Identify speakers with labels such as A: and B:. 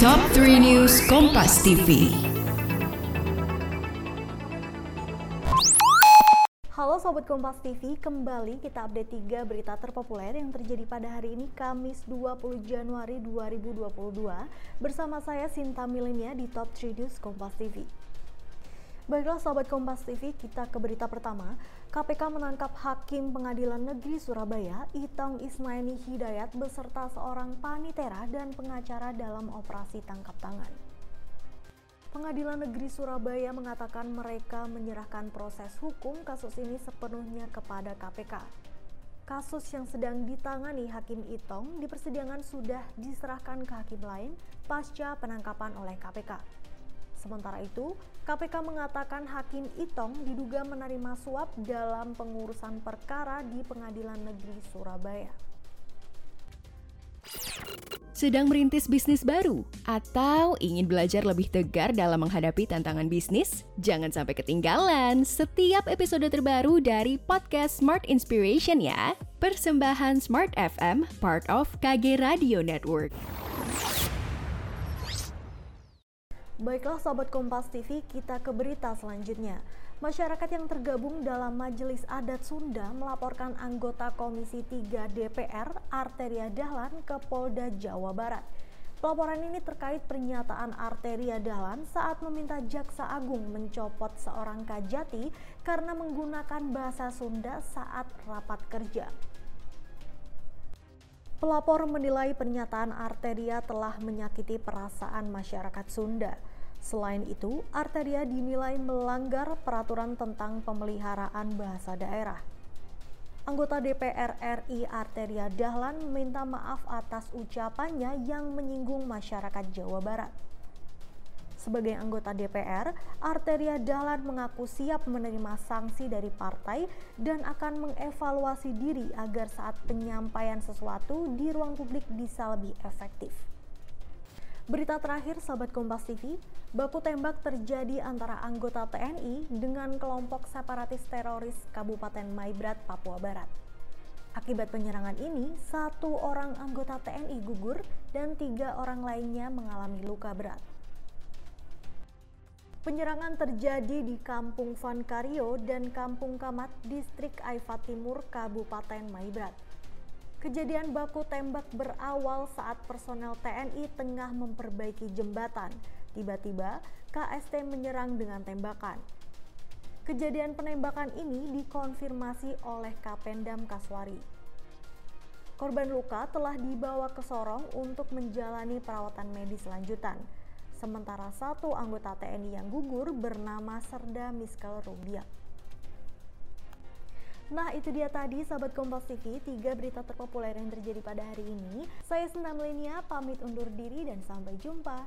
A: Top 3 News Kompas TV.
B: Halo Sobat Kompas TV, kembali kita update 3 berita terpopuler yang terjadi pada hari ini Kamis 20 Januari 2022 bersama saya Sinta Milenia di Top 3 News Kompas TV. Baiklah Sobat Kompas TV, kita ke berita pertama. KPK menangkap Hakim Pengadilan Negeri Surabaya, Itong Ismaini Hidayat beserta seorang panitera dan pengacara dalam operasi tangkap tangan. Pengadilan Negeri Surabaya mengatakan mereka menyerahkan proses hukum kasus ini sepenuhnya kepada KPK. Kasus yang sedang ditangani Hakim Itong di persidangan sudah diserahkan ke hakim lain pasca penangkapan oleh KPK. Sementara itu, KPK mengatakan Hakim Itong diduga menerima suap dalam pengurusan perkara di Pengadilan Negeri Surabaya.
A: Sedang merintis bisnis baru atau ingin belajar lebih tegar dalam menghadapi tantangan bisnis? Jangan sampai ketinggalan setiap episode terbaru dari podcast Smart Inspiration ya. Persembahan Smart FM, part of KG Radio Network.
B: Baiklah sahabat Kompas TV, kita ke berita selanjutnya. Masyarakat yang tergabung dalam Majelis Adat Sunda melaporkan anggota Komisi 3 DPR Arteria Dahlan ke Polda Jawa Barat. Pelaporan ini terkait pernyataan Arteria Dahlan saat meminta Jaksa Agung mencopot seorang kajati karena menggunakan bahasa Sunda saat rapat kerja. Pelapor menilai pernyataan Arteria telah menyakiti perasaan masyarakat Sunda. Selain itu, Arteria dinilai melanggar peraturan tentang pemeliharaan bahasa daerah. Anggota DPR RI Arteria Dahlan meminta maaf atas ucapannya yang menyinggung masyarakat Jawa Barat. Sebagai anggota DPR, Arteria Dahlan mengaku siap menerima sanksi dari partai dan akan mengevaluasi diri agar saat penyampaian sesuatu di ruang publik bisa lebih efektif. Berita terakhir sahabat Kompas TV, baku tembak terjadi antara anggota TNI dengan kelompok separatis teroris Kabupaten Maibrat, Papua Barat. Akibat penyerangan ini, satu orang anggota TNI gugur dan tiga orang lainnya mengalami luka berat. Penyerangan terjadi di Kampung Vankario dan Kampung Kamat, Distrik Aifat Timur, Kabupaten Maibrat. Kejadian baku tembak berawal saat personel TNI tengah memperbaiki jembatan. Tiba-tiba, KST menyerang dengan tembakan. Kejadian penembakan ini dikonfirmasi oleh Kapendam Kaswari. Korban luka telah dibawa ke Sorong untuk menjalani perawatan medis lanjutan sementara satu anggota TNI yang gugur bernama Serda Miskel Rubiak. Nah itu dia tadi sahabat Kompas TV, tiga berita terpopuler yang terjadi pada hari ini. Saya Senda Melenia, pamit undur diri dan sampai jumpa.